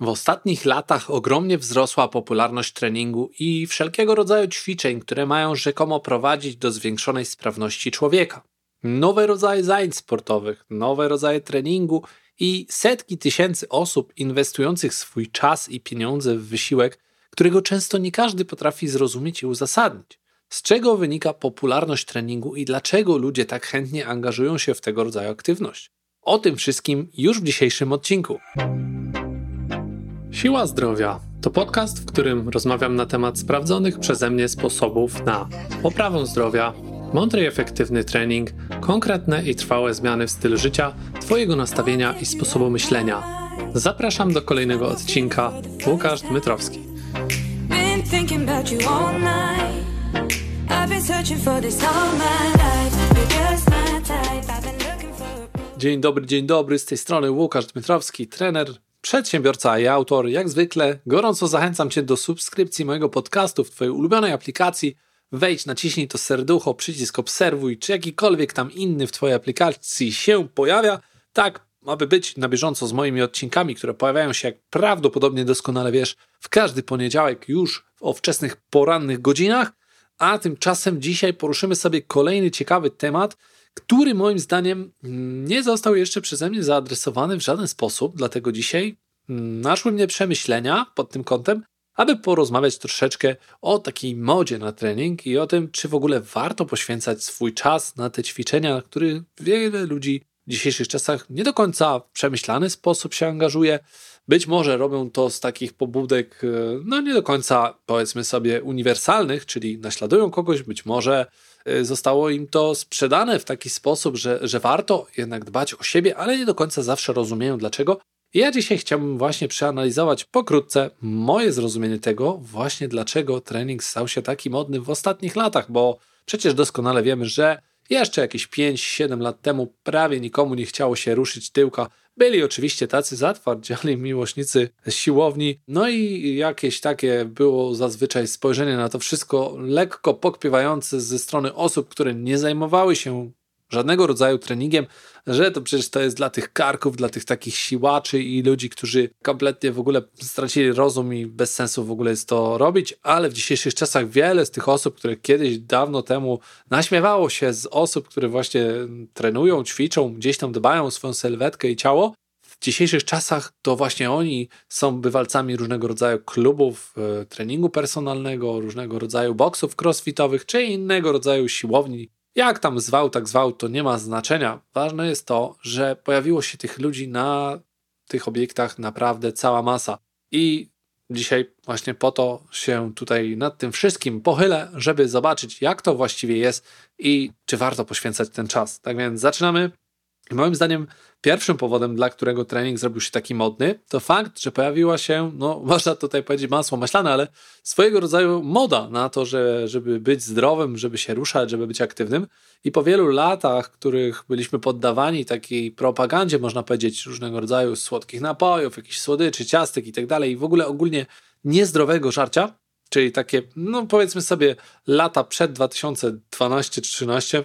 W ostatnich latach ogromnie wzrosła popularność treningu i wszelkiego rodzaju ćwiczeń, które mają rzekomo prowadzić do zwiększonej sprawności człowieka. Nowe rodzaje zajęć sportowych, nowe rodzaje treningu i setki tysięcy osób inwestujących swój czas i pieniądze w wysiłek, którego często nie każdy potrafi zrozumieć i uzasadnić. Z czego wynika popularność treningu i dlaczego ludzie tak chętnie angażują się w tego rodzaju aktywność? O tym wszystkim już w dzisiejszym odcinku. Siła Zdrowia to podcast, w którym rozmawiam na temat sprawdzonych przeze mnie sposobów na poprawę zdrowia, mądry i efektywny trening, konkretne i trwałe zmiany w stylu życia, Twojego nastawienia i sposobu myślenia. Zapraszam do kolejnego odcinka. Łukasz Dmytrowski. Dzień dobry, dzień dobry, z tej strony Łukasz Dmytrowski, trener, przedsiębiorca i autor. Jak zwykle gorąco zachęcam Cię do subskrypcji mojego podcastu w Twojej ulubionej aplikacji. Wejdź, naciśnij to serducho, przycisk obserwuj, czy jakikolwiek tam inny w Twojej aplikacji się pojawia, tak aby być na bieżąco z moimi odcinkami, które pojawiają się, jak prawdopodobnie doskonale wiesz, w każdy poniedziałek już o wczesnych porannych godzinach. A tymczasem dzisiaj poruszymy sobie kolejny ciekawy temat – który moim zdaniem nie został jeszcze przeze mnie zaadresowany w żaden sposób, dlatego dzisiaj naszły mnie przemyślenia pod tym kątem, aby porozmawiać troszeczkę o takiej modzie na trening i o tym, czy w ogóle warto poświęcać swój czas na te ćwiczenia, na które wiele ludzi w dzisiejszych czasach nie do końca w przemyślany sposób się angażuje. Być może robią to z takich pobudek, e, no nie do końca powiedzmy sobie uniwersalnych, czyli naśladują kogoś, być może Y, zostało im to sprzedane w taki sposób, że, że warto jednak dbać o siebie, ale nie do końca zawsze rozumieją dlaczego. Ja dzisiaj chciałbym właśnie przeanalizować pokrótce moje zrozumienie tego, właśnie dlaczego trening stał się taki modny w ostatnich latach, bo przecież doskonale wiemy, że jeszcze jakieś 5-7 lat temu prawie nikomu nie chciało się ruszyć tyłka. Byli oczywiście tacy zatwardziali miłośnicy siłowni, no i jakieś takie było zazwyczaj spojrzenie na to wszystko lekko pokpiewające ze strony osób, które nie zajmowały się żadnego rodzaju treningiem, że to przecież to jest dla tych karków, dla tych takich siłaczy i ludzi, którzy kompletnie w ogóle stracili rozum i bez sensu w ogóle jest to robić, ale w dzisiejszych czasach wiele z tych osób, które kiedyś dawno temu naśmiewało się z osób, które właśnie trenują, ćwiczą, gdzieś tam dbają o swoją sylwetkę i ciało, w dzisiejszych czasach to właśnie oni są bywalcami różnego rodzaju klubów e, treningu personalnego, różnego rodzaju boksów crossfitowych czy innego rodzaju siłowni jak tam zwał, tak zwał, to nie ma znaczenia. Ważne jest to, że pojawiło się tych ludzi na tych obiektach naprawdę cała masa. I dzisiaj właśnie po to się tutaj nad tym wszystkim pochylę, żeby zobaczyć, jak to właściwie jest i czy warto poświęcać ten czas. Tak więc zaczynamy. I moim zdaniem pierwszym powodem, dla którego trening zrobił się taki modny, to fakt, że pojawiła się, no można tutaj powiedzieć masło maślane, ale swojego rodzaju moda na to, że, żeby być zdrowym, żeby się ruszać, żeby być aktywnym. I po wielu latach, których byliśmy poddawani takiej propagandzie, można powiedzieć, różnego rodzaju słodkich napojów, jakichś słodyczy, ciastek i tak dalej, i w ogóle ogólnie niezdrowego żarcia, czyli takie, no powiedzmy sobie, lata przed 2012-2013,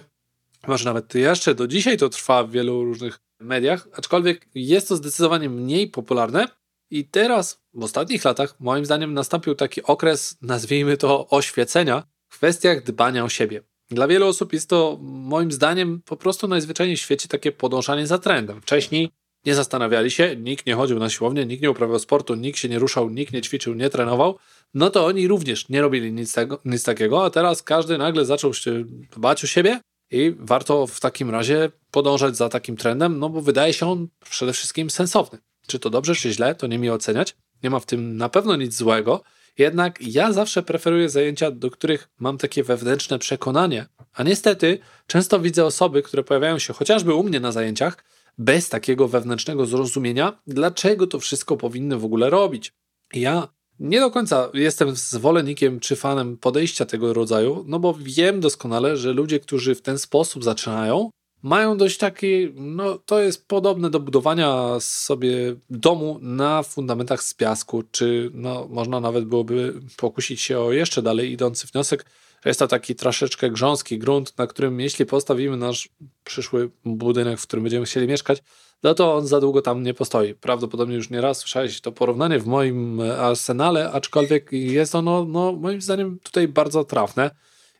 może nawet jeszcze do dzisiaj to trwa w wielu różnych mediach, aczkolwiek jest to zdecydowanie mniej popularne. I teraz, w ostatnich latach, moim zdaniem, nastąpił taki okres, nazwijmy to, oświecenia w kwestiach dbania o siebie. Dla wielu osób jest to, moim zdaniem, po prostu najzwyczajniej w świecie takie podążanie za trendem. Wcześniej nie zastanawiali się, nikt nie chodził na siłownię, nikt nie uprawiał sportu, nikt się nie ruszał, nikt nie ćwiczył, nie trenował, no to oni również nie robili nic, tego, nic takiego, a teraz każdy nagle zaczął się dbać o siebie i warto w takim razie podążać za takim trendem, no bo wydaje się on przede wszystkim sensowny. Czy to dobrze, czy źle, to nie mi oceniać. Nie ma w tym na pewno nic złego. Jednak ja zawsze preferuję zajęcia, do których mam takie wewnętrzne przekonanie. A niestety często widzę osoby, które pojawiają się chociażby u mnie na zajęciach, bez takiego wewnętrznego zrozumienia, dlaczego to wszystko powinny w ogóle robić. Ja nie do końca jestem zwolennikiem czy fanem podejścia tego rodzaju, no bo wiem doskonale, że ludzie, którzy w ten sposób zaczynają, mają dość taki, no to jest podobne do budowania sobie domu na fundamentach z piasku, czy no można nawet byłoby pokusić się o jeszcze dalej idący wniosek, jest to taki troszeczkę grząski grunt, na którym jeśli postawimy nasz przyszły budynek, w którym będziemy chcieli mieszkać, no to on za długo tam nie postoi. Prawdopodobnie już nie raz słyszałeś to porównanie w moim e, arsenale, aczkolwiek jest ono, no, moim zdaniem, tutaj bardzo trafne.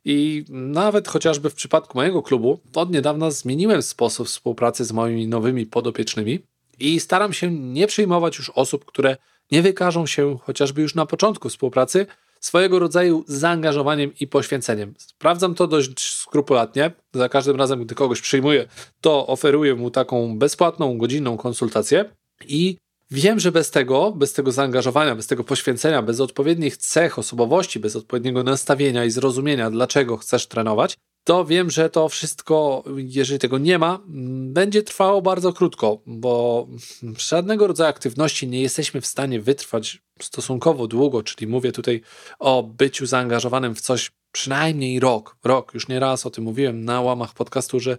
I nawet chociażby w przypadku mojego klubu, od niedawna zmieniłem sposób współpracy z moimi nowymi podopiecznymi i staram się nie przyjmować już osób, które nie wykażą się chociażby już na początku współpracy swojego rodzaju zaangażowaniem i poświęceniem. Sprawdzam to dość skrupulatnie. Za każdym razem, gdy kogoś przyjmuję, to oferuję mu taką bezpłatną, godzinną konsultację i Wiem, że bez tego, bez tego zaangażowania, bez tego poświęcenia, bez odpowiednich cech osobowości, bez odpowiedniego nastawienia i zrozumienia, dlaczego chcesz trenować, to wiem, że to wszystko, jeżeli tego nie ma, będzie trwało bardzo krótko, bo żadnego rodzaju aktywności nie jesteśmy w stanie wytrwać stosunkowo długo, czyli mówię tutaj o byciu zaangażowanym w coś przynajmniej rok. Rok, już nie raz o tym mówiłem na łamach podcastu, że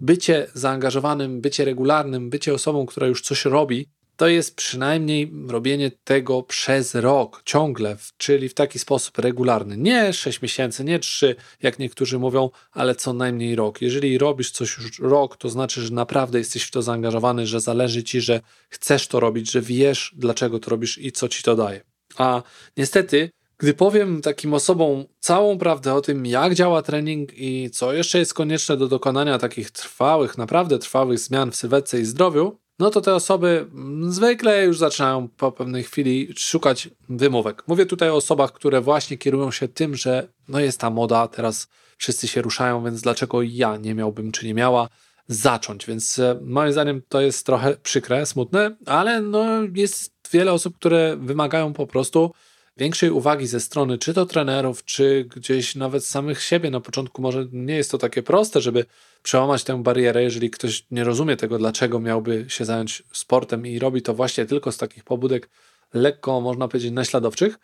bycie zaangażowanym, bycie regularnym, bycie osobą, która już coś robi, to jest przynajmniej robienie tego przez rok, ciągle, czyli w taki sposób regularny. Nie 6 miesięcy, nie 3, jak niektórzy mówią, ale co najmniej rok. Jeżeli robisz coś już rok, to znaczy, że naprawdę jesteś w to zaangażowany, że zależy ci, że chcesz to robić, że wiesz, dlaczego to robisz i co ci to daje. A niestety, gdy powiem takim osobom całą prawdę o tym, jak działa trening i co jeszcze jest konieczne do dokonania takich trwałych, naprawdę trwałych zmian w sylwetce i zdrowiu, no to te osoby zwykle już zaczynają po pewnej chwili szukać wymówek. Mówię tutaj o osobach, które właśnie kierują się tym, że no jest ta moda, teraz wszyscy się ruszają, więc dlaczego ja nie miałbym czy nie miała zacząć? Więc e, moim zdaniem to jest trochę przykre, smutne, ale no jest wiele osób, które wymagają po prostu większej uwagi ze strony czy to trenerów, czy gdzieś nawet samych siebie. Na początku może nie jest to takie proste, żeby przełamać tę barierę, jeżeli ktoś nie rozumie tego, dlaczego miałby się zająć sportem i robi to właśnie tylko z takich pobudek lekko, można powiedzieć, naśladowczych,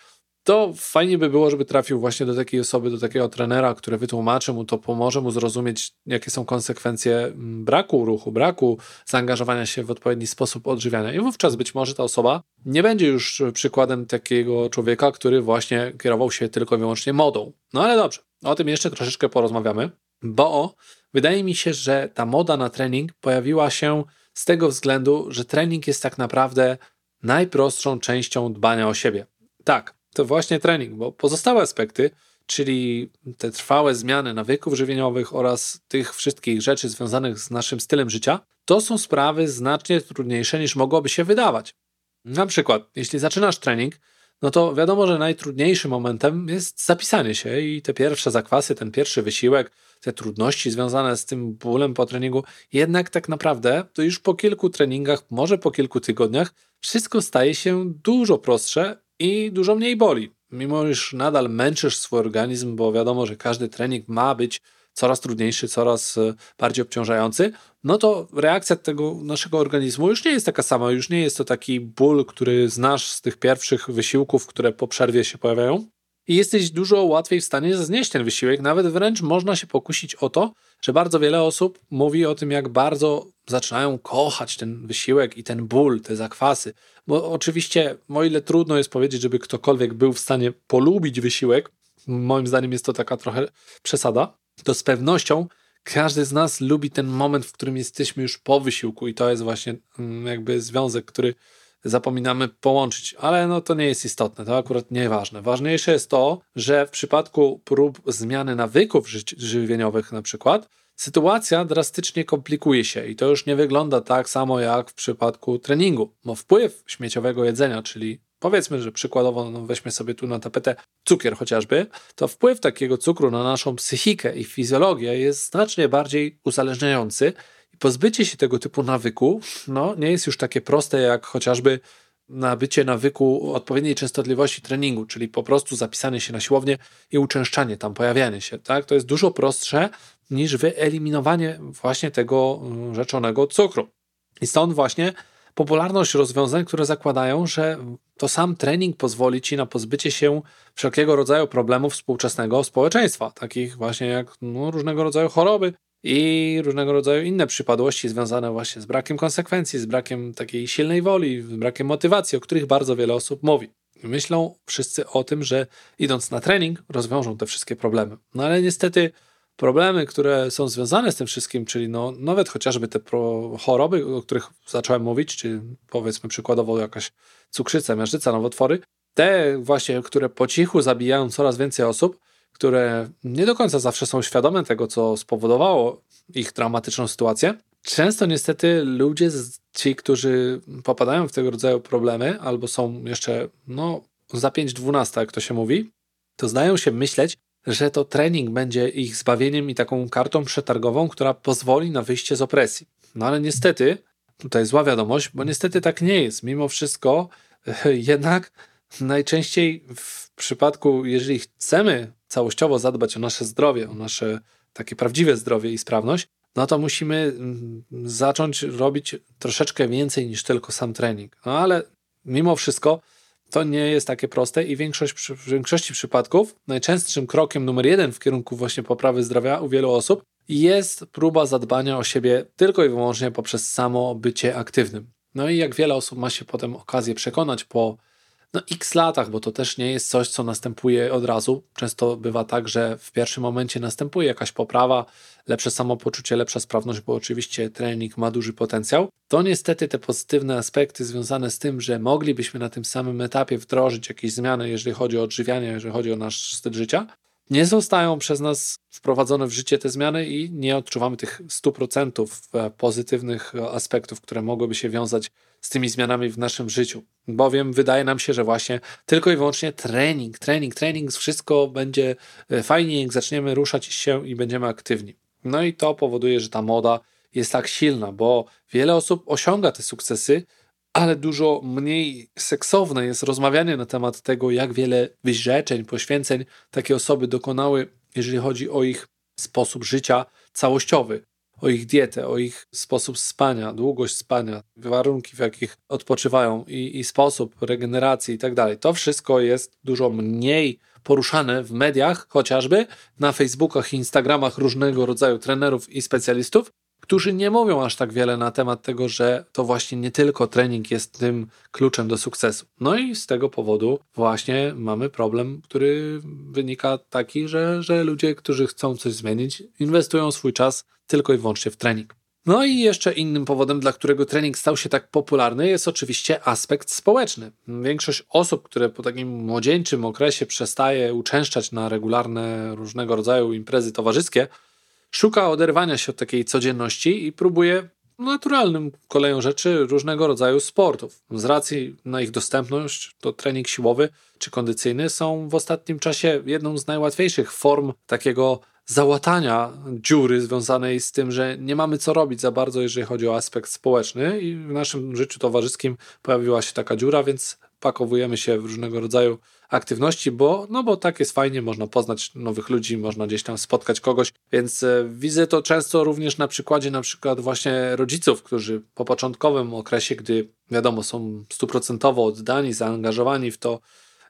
to fajnie by było, żeby trafił właśnie do takiej osoby, do takiego trenera, który wytłumaczy mu to, pomoże mu zrozumieć, jakie są konsekwencje mm, braku ruchu, braku zaangażowania się w odpowiedni sposób odżywiania. I wówczas być może ta osoba nie będzie już przykładem takiego człowieka, który właśnie kierował się tylko i wyłącznie modą. No ale dobrze, o tym jeszcze troszeczkę porozmawiamy, bo wydaje mi się, że ta moda na trening pojawiła się z tego względu, że trening jest tak naprawdę najprostszą częścią dbania o siebie. Tak, to właśnie trening, bo pozostałe aspekty, czyli te trwałe zmiany nawyków żywieniowych oraz tych wszystkich rzeczy związanych z naszym stylem życia, to są sprawy znacznie trudniejsze niż mogłoby się wydawać. Na przykład, jeśli zaczynasz trening, no to wiadomo, że najtrudniejszym momentem jest zapisanie się i te pierwsze zakwasy, ten pierwszy wysiłek, te trudności związane z tym bólem po treningu. Jednak tak naprawdę to już po kilku treningach, może po kilku tygodniach, wszystko staje się dużo prostsze i dużo mniej boli. Mimo iż nadal męczysz swój organizm, bo wiadomo, że każdy trening ma być coraz trudniejszy, coraz e, bardziej obciążający, no to reakcja tego naszego organizmu już nie jest taka sama, już nie jest to taki ból, który znasz z tych pierwszych wysiłków, które po przerwie się pojawiają, i jesteś dużo łatwiej w stanie znieść ten wysiłek. Nawet wręcz można się pokusić o to, że bardzo wiele osób mówi o tym, jak bardzo zaczynają kochać ten wysiłek i ten ból, te zakwasy. Bo oczywiście, o ile trudno jest powiedzieć, żeby ktokolwiek był w stanie polubić wysiłek, moim zdaniem jest to taka trochę przesada, to z pewnością każdy z nas lubi ten moment, w którym jesteśmy już po wysiłku, i to jest właśnie mm, jakby związek, który zapominamy połączyć, ale no to nie jest istotne, to akurat nieważne. Ważniejsze jest to, że w przypadku prób zmiany nawyków ży żywieniowych na przykład, sytuacja drastycznie komplikuje się i to już nie wygląda tak samo jak w przypadku treningu, bo wpływ śmieciowego jedzenia, czyli powiedzmy, że przykładowo no weźmy sobie tu na tapetę cukier chociażby, to wpływ takiego cukru na naszą psychikę i fizjologię jest znacznie bardziej uzależniający i pozbycie się tego typu nawyku no, nie jest już takie proste jak chociażby nabycie nawyku odpowiedniej częstotliwości treningu, czyli po prostu zapisanie się na siłownię i uczęszczanie tam, pojawianie się. Tak? To jest dużo prostsze niż wyeliminowanie właśnie tego mm, rzeczonego cukru. I stąd właśnie popularność rozwiązań, które zakładają, że to sam trening pozwoli ci na pozbycie się wszelkiego rodzaju problemów współczesnego społeczeństwa, takich właśnie jak no, różnego rodzaju choroby, i różnego rodzaju inne przypadłości związane właśnie z brakiem konsekwencji, z brakiem takiej silnej woli, z brakiem motywacji, o których bardzo wiele osób mówi. Myślą wszyscy o tym, że idąc na trening rozwiążą te wszystkie problemy. No ale niestety problemy, które są związane z tym wszystkim, czyli no, nawet chociażby te choroby, o których zacząłem mówić, czy powiedzmy przykładowo jakaś cukrzyca, miażdżyca, nowotwory, te właśnie, które po cichu zabijają coraz więcej osób, które nie do końca zawsze są świadome tego, co spowodowało ich dramatyczną sytuację. Często niestety ludzie, ci, którzy popadają w tego rodzaju problemy, albo są jeszcze no, za 5-12, jak to się mówi, to zdają się myśleć, że to trening będzie ich zbawieniem i taką kartą przetargową, która pozwoli na wyjście z opresji. No ale niestety, tutaj zła wiadomość, bo niestety tak nie jest. Mimo wszystko, jednak najczęściej w przypadku, jeżeli chcemy całościowo zadbać o nasze zdrowie, o nasze takie prawdziwe zdrowie i sprawność, no to musimy mm, zacząć robić troszeczkę więcej niż tylko sam trening. No ale mimo wszystko to nie jest takie proste i większość, w większości przypadków najczęstszym krokiem numer jeden w kierunku właśnie poprawy zdrowia u wielu osób jest próba zadbania o siebie tylko i wyłącznie poprzez samo bycie aktywnym. No i jak wiele osób ma się potem okazję przekonać po no, x latach, bo to też nie jest coś, co następuje od razu. Często bywa tak, że w pierwszym momencie następuje jakaś poprawa, lepsze samopoczucie, lepsza sprawność, bo oczywiście trening ma duży potencjał. To niestety te pozytywne aspekty związane z tym, że moglibyśmy na tym samym etapie wdrożyć jakieś zmiany, jeżeli chodzi o odżywianie, jeżeli chodzi o nasz styl życia, nie zostają przez nas wprowadzone w życie te zmiany i nie odczuwamy tych 100% e, pozytywnych e, aspektów, które mogłyby się wiązać z tymi zmianami w naszym życiu. Bowiem wydaje nam się, że właśnie tylko i wyłącznie trening, trening, trening, wszystko będzie e, fajnie, jak zaczniemy ruszać się i będziemy aktywni. No i to powoduje, że ta moda jest tak silna, bo wiele osób osiąga te sukcesy, ale dużo mniej seksowne jest rozmawianie na temat tego, jak wiele wyrzeczeń, poświęceń takie osoby dokonały, jeżeli chodzi o ich sposób życia całościowy, o ich dietę, o ich sposób spania, długość spania, warunki, w jakich odpoczywają i, i sposób regeneracji i tak dalej. To wszystko jest dużo mniej poruszane w mediach, chociażby na Facebookach i Instagramach różnego rodzaju trenerów i specjalistów, którzy nie mówią aż tak wiele na temat tego, że to właśnie nie tylko trening jest tym kluczem do sukcesu. No i z tego powodu właśnie mamy problem, który wynika taki, że, że ludzie, którzy chcą coś zmienić, inwestują swój czas tylko i wyłącznie w trening. No i jeszcze innym powodem, dla którego trening stał się tak popularny, jest oczywiście aspekt społeczny. Większość osób, które po takim młodzieńczym okresie przestaje uczęszczać na regularne różnego rodzaju imprezy towarzyskie, szuka oderwania się od takiej codzienności i próbuje naturalnym koleją rzeczy różnego rodzaju sportów. Z racji na ich dostępność, to trening siłowy czy kondycyjny są w ostatnim czasie jedną z najłatwiejszych form takiego załatania dziury związanej z tym, że nie mamy co robić za bardzo, jeżeli chodzi o aspekt społeczny i w naszym życiu towarzyskim pojawiła się taka dziura, więc pakowujemy się w różnego rodzaju aktywności, bo, no bo tak jest fajnie, można poznać nowych ludzi, można gdzieś tam spotkać kogoś, więc e, widzę to często również na przykładzie na przykład właśnie rodziców, którzy po początkowym okresie, gdy wiadomo są stuprocentowo oddani, zaangażowani w to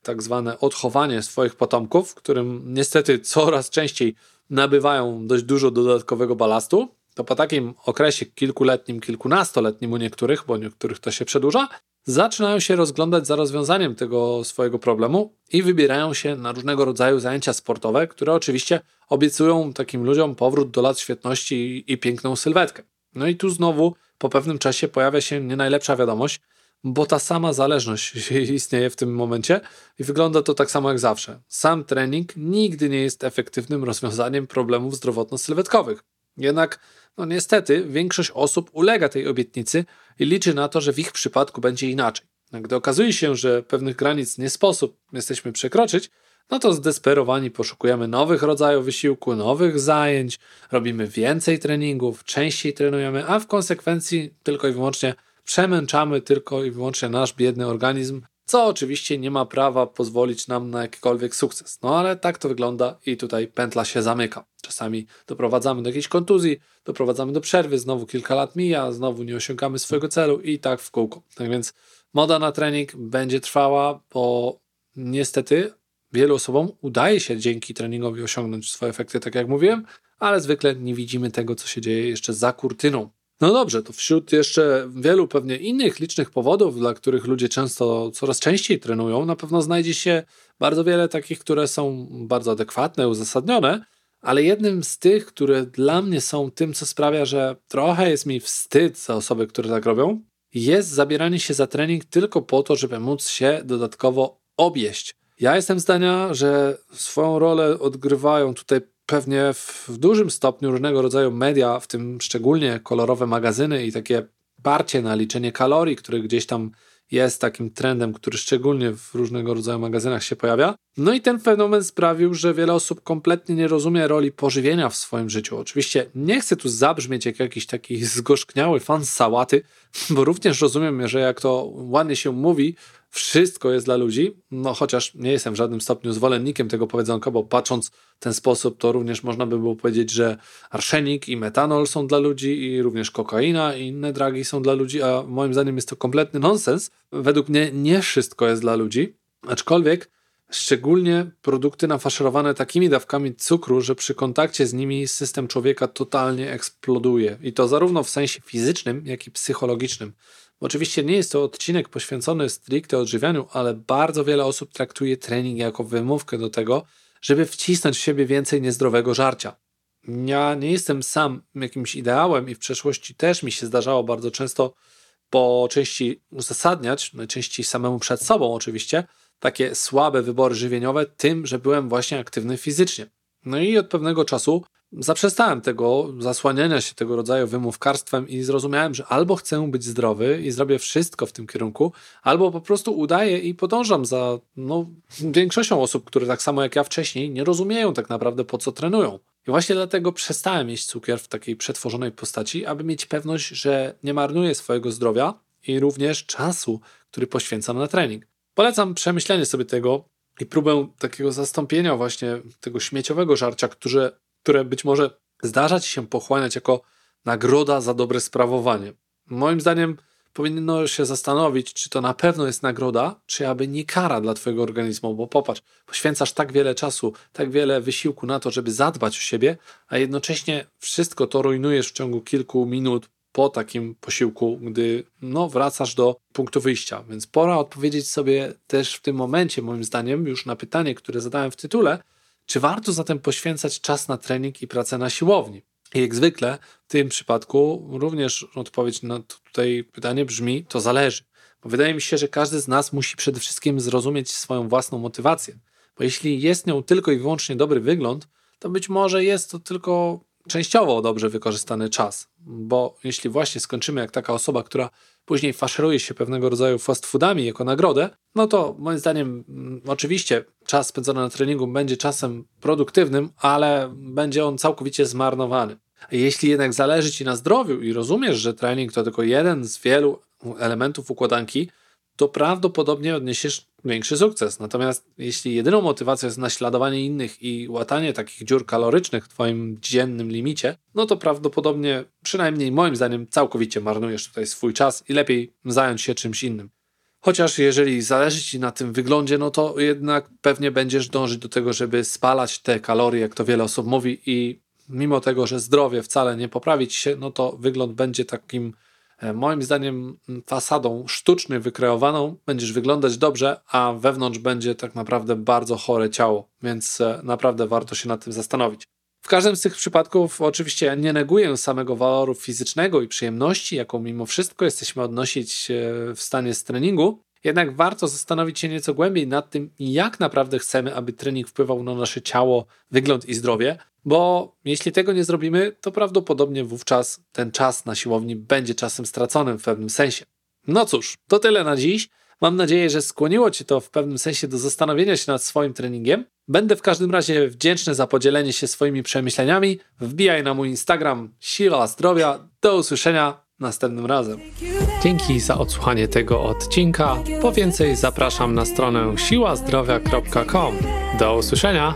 tak zwane odchowanie swoich potomków, którym niestety coraz częściej nabywają dość dużo dodatkowego balastu, to po takim okresie kilkuletnim, kilkunastoletnim u niektórych, bo u niektórych to się przedłuża, zaczynają się rozglądać za rozwiązaniem tego swojego problemu i wybierają się na różnego rodzaju zajęcia sportowe, które oczywiście obiecują takim ludziom powrót do lat świetności i piękną sylwetkę. No i tu znowu po pewnym czasie pojawia się nie najlepsza wiadomość, bo ta sama zależność istnieje w tym momencie i wygląda to tak samo jak zawsze. Sam trening nigdy nie jest efektywnym rozwiązaniem problemów zdrowotno-sylwetkowych. Jednak, no niestety, większość osób ulega tej obietnicy i liczy na to, że w ich przypadku będzie inaczej. Gdy okazuje się, że pewnych granic nie sposób jesteśmy przekroczyć, no to zdesperowani poszukujemy nowych rodzajów wysiłku, nowych zajęć, robimy więcej treningów, częściej trenujemy, a w konsekwencji tylko i wyłącznie przemęczamy tylko i wyłącznie nasz biedny organizm, co oczywiście nie ma prawa pozwolić nam na jakikolwiek sukces. No ale tak to wygląda i tutaj pętla się zamyka. Czasami doprowadzamy do jakiejś kontuzji, doprowadzamy do przerwy, znowu kilka lat mija, znowu nie osiągamy swojego celu i tak w kółko. Tak więc moda na trening będzie trwała, bo niestety wielu osobom udaje się dzięki treningowi osiągnąć swoje efekty, tak jak mówiłem, ale zwykle nie widzimy tego, co się dzieje jeszcze za kurtyną. No dobrze, to wśród jeszcze wielu pewnie innych licznych powodów, dla których ludzie często coraz częściej trenują, na pewno znajdzie się bardzo wiele takich, które są bardzo adekwatne, uzasadnione, ale jednym z tych, które dla mnie są tym, co sprawia, że trochę jest mi wstyd za osoby, które tak robią, jest zabieranie się za trening tylko po to, żeby móc się dodatkowo objeść. Ja jestem zdania, że swoją rolę odgrywają tutaj pewnie w, dużym stopniu różnego rodzaju media, w tym szczególnie kolorowe magazyny i takie parcie na liczenie kalorii, które gdzieś tam jest takim trendem, który szczególnie w różnego rodzaju magazynach się pojawia. No i ten fenomen sprawił, że wiele osób kompletnie nie rozumie roli pożywienia w swoim życiu. Oczywiście nie chcę tu zabrzmieć jak jakiś taki zgorzkniały fan sałaty, bo również rozumiem, że jak to ładnie się mówi, wszystko jest dla ludzi, no chociaż nie jestem w żadnym stopniu zwolennikiem tego powiedzonka, bo patrząc w ten sposób, to również można by było powiedzieć, że arszenik i metanol są dla ludzi i również kokaina i inne dragi są dla ludzi, a moim zdaniem jest to kompletny nonsens. Według mnie nie wszystko jest dla ludzi, aczkolwiek szczególnie produkty nafaszerowane takimi dawkami cukru, że przy kontakcie z nimi system człowieka totalnie eksploduje i to zarówno w sensie fizycznym, jak i psychologicznym. Oczywiście nie jest to odcinek poświęcony stricte odżywianiu, ale bardzo wiele osób traktuje trening jako wymówkę do tego, żeby wcisnąć w siebie więcej niezdrowego żarcia. Ja nie jestem sam jakimś ideałem i w przeszłości też mi się zdarzało bardzo często po części uzasadniać, najczęściej samemu przed sobą oczywiście, takie słabe wybory żywieniowe tym, że byłem właśnie aktywny fizycznie. No i od pewnego czasu zaprzestałem tego zasłaniania się tego rodzaju wymówkarstwem i zrozumiałem, że albo chcę być zdrowy i zrobię wszystko w tym kierunku, albo po prostu udaję i podążam za no, większością osób, które tak samo jak ja wcześniej nie rozumieją tak naprawdę po co trenują. I właśnie dlatego przestałem jeść cukier w takiej przetworzonej postaci, aby mieć pewność, że nie marnuję swojego zdrowia i również czasu, który poświęcam na trening. Polecam przemyślenie sobie tego i próbę takiego zastąpienia właśnie tego śmieciowego żarcia, które które być może zdarza ci się pochłaniać jako nagroda za dobre sprawowanie. Moim zdaniem powinno się zastanowić, czy to na pewno jest nagroda, czy aby nie kara dla twojego organizmu, bo popatrz, poświęcasz tak wiele czasu, tak wiele wysiłku na to, żeby zadbać o siebie, a jednocześnie wszystko to rujnujesz w ciągu kilku minut po takim posiłku, gdy no, wracasz do punktu wyjścia. Więc pora odpowiedzieć sobie też w tym momencie, moim zdaniem, już na pytanie, które zadałem w tytule, czy warto zatem poświęcać czas na trening i pracę na siłowni? I jak zwykle w tym przypadku również odpowiedź na tutaj pytanie brzmi: to zależy. Bo wydaje mi się, że każdy z nas musi przede wszystkim zrozumieć swoją własną motywację. Bo jeśli jest nią tylko i wyłącznie dobry wygląd, to być może jest to tylko częściowo dobrze wykorzystany czas. Bo jeśli właśnie skończymy jak taka osoba, która później faszeruje się pewnego rodzaju fast foodami jako nagrodę, no to moim zdaniem mm, oczywiście czas spędzony na treningu będzie czasem produktywnym, ale będzie on całkowicie zmarnowany. Jeśli jednak zależy Ci na zdrowiu i rozumiesz, że trening to tylko jeden z wielu elementów układanki, to prawdopodobnie odniesiesz większy sukces. Natomiast jeśli jedyną motywacją jest naśladowanie innych i łatanie takich dziur kalorycznych w Twoim dziennym limicie, no to prawdopodobnie, przynajmniej moim zdaniem, całkowicie marnujesz tutaj swój czas i lepiej zająć się czymś innym. Chociaż jeżeli zależy Ci na tym wyglądzie, no to jednak pewnie będziesz dążyć do tego, żeby spalać te kalorie, jak to wiele osób mówi, i mimo tego, że zdrowie wcale nie poprawić się, no to wygląd będzie takim moim zdaniem fasadą sztucznie wykreowaną będziesz wyglądać dobrze, a wewnątrz będzie tak naprawdę bardzo chore ciało, więc e, naprawdę warto się nad tym zastanowić. W każdym z tych przypadków oczywiście nie neguję samego waloru fizycznego i przyjemności, jaką mimo wszystko jesteśmy odnosić e, w stanie z treningu, jednak warto zastanowić się nieco głębiej nad tym, jak naprawdę chcemy, aby trening wpływał na nasze ciało, wygląd i zdrowie, bo jeśli tego nie zrobimy, to prawdopodobnie wówczas ten czas na siłowni będzie czasem straconym w pewnym sensie. No cóż, to tyle na dziś. Mam nadzieję, że skłoniło Cię to w pewnym sensie do zastanowienia się nad swoim treningiem. Będę w każdym razie wdzięczny za podzielenie się swoimi przemyśleniami. Wbijaj na mój Instagram Siła Zdrowia. Do usłyszenia następnym razem. Dzięki za odsłuchanie tego odcinka. Po więcej zapraszam na stronę siłazdrowia.com. Do usłyszenia.